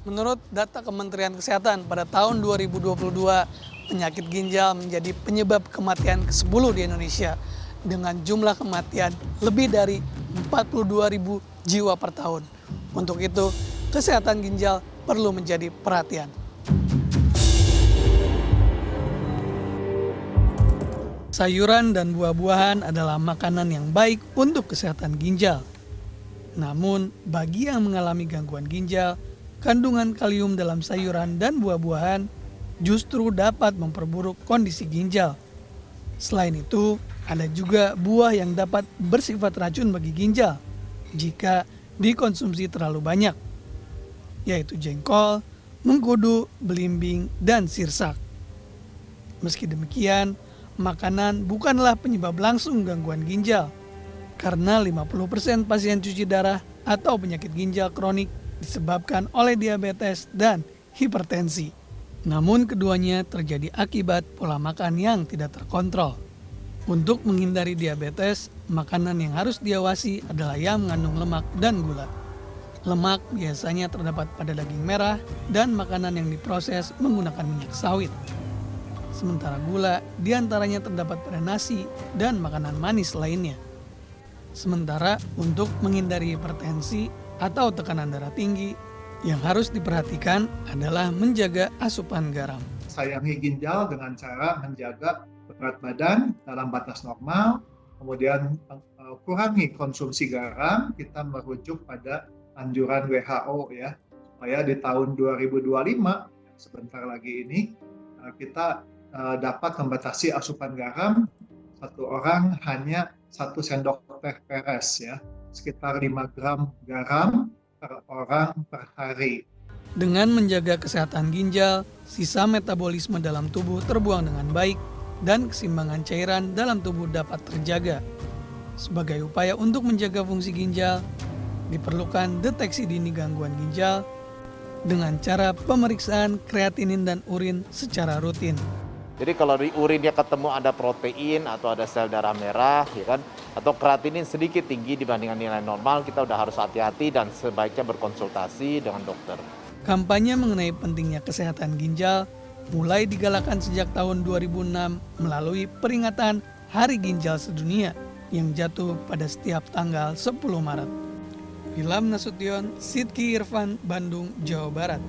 Menurut data Kementerian Kesehatan pada tahun 2022, penyakit ginjal menjadi penyebab kematian ke-10 di Indonesia dengan jumlah kematian lebih dari 42 ribu jiwa per tahun. Untuk itu, kesehatan ginjal perlu menjadi perhatian. Sayuran dan buah-buahan adalah makanan yang baik untuk kesehatan ginjal. Namun, bagi yang mengalami gangguan ginjal, kandungan kalium dalam sayuran dan buah-buahan justru dapat memperburuk kondisi ginjal. Selain itu, ada juga buah yang dapat bersifat racun bagi ginjal jika dikonsumsi terlalu banyak, yaitu jengkol, mengkudu, belimbing, dan sirsak. Meski demikian, makanan bukanlah penyebab langsung gangguan ginjal, karena 50% pasien cuci darah atau penyakit ginjal kronik disebabkan oleh diabetes dan hipertensi. Namun keduanya terjadi akibat pola makan yang tidak terkontrol. Untuk menghindari diabetes, makanan yang harus diawasi adalah yang mengandung lemak dan gula. Lemak biasanya terdapat pada daging merah dan makanan yang diproses menggunakan minyak sawit. Sementara gula di antaranya terdapat pada nasi dan makanan manis lainnya. Sementara untuk menghindari hipertensi atau tekanan darah tinggi, yang harus diperhatikan adalah menjaga asupan garam. Sayangi ginjal dengan cara menjaga berat badan dalam batas normal, kemudian uh, kurangi konsumsi garam, kita merujuk pada anjuran WHO ya, supaya di tahun 2025 sebentar lagi ini uh, kita uh, dapat membatasi asupan garam satu orang hanya satu sendok teh peres ya, sekitar 5 gram garam per orang per hari. Dengan menjaga kesehatan ginjal, sisa metabolisme dalam tubuh terbuang dengan baik dan keseimbangan cairan dalam tubuh dapat terjaga. Sebagai upaya untuk menjaga fungsi ginjal, diperlukan deteksi dini gangguan ginjal dengan cara pemeriksaan kreatinin dan urin secara rutin. Jadi kalau di urinnya ketemu ada protein atau ada sel darah merah, ya kan, atau kreatinin sedikit tinggi dibandingkan nilai normal, kita udah harus hati-hati dan sebaiknya berkonsultasi dengan dokter. Kampanye mengenai pentingnya kesehatan ginjal mulai digalakan sejak tahun 2006 melalui peringatan Hari Ginjal Sedunia yang jatuh pada setiap tanggal 10 Maret. Ilham Nasution, Sidki Irfan, Bandung, Jawa Barat.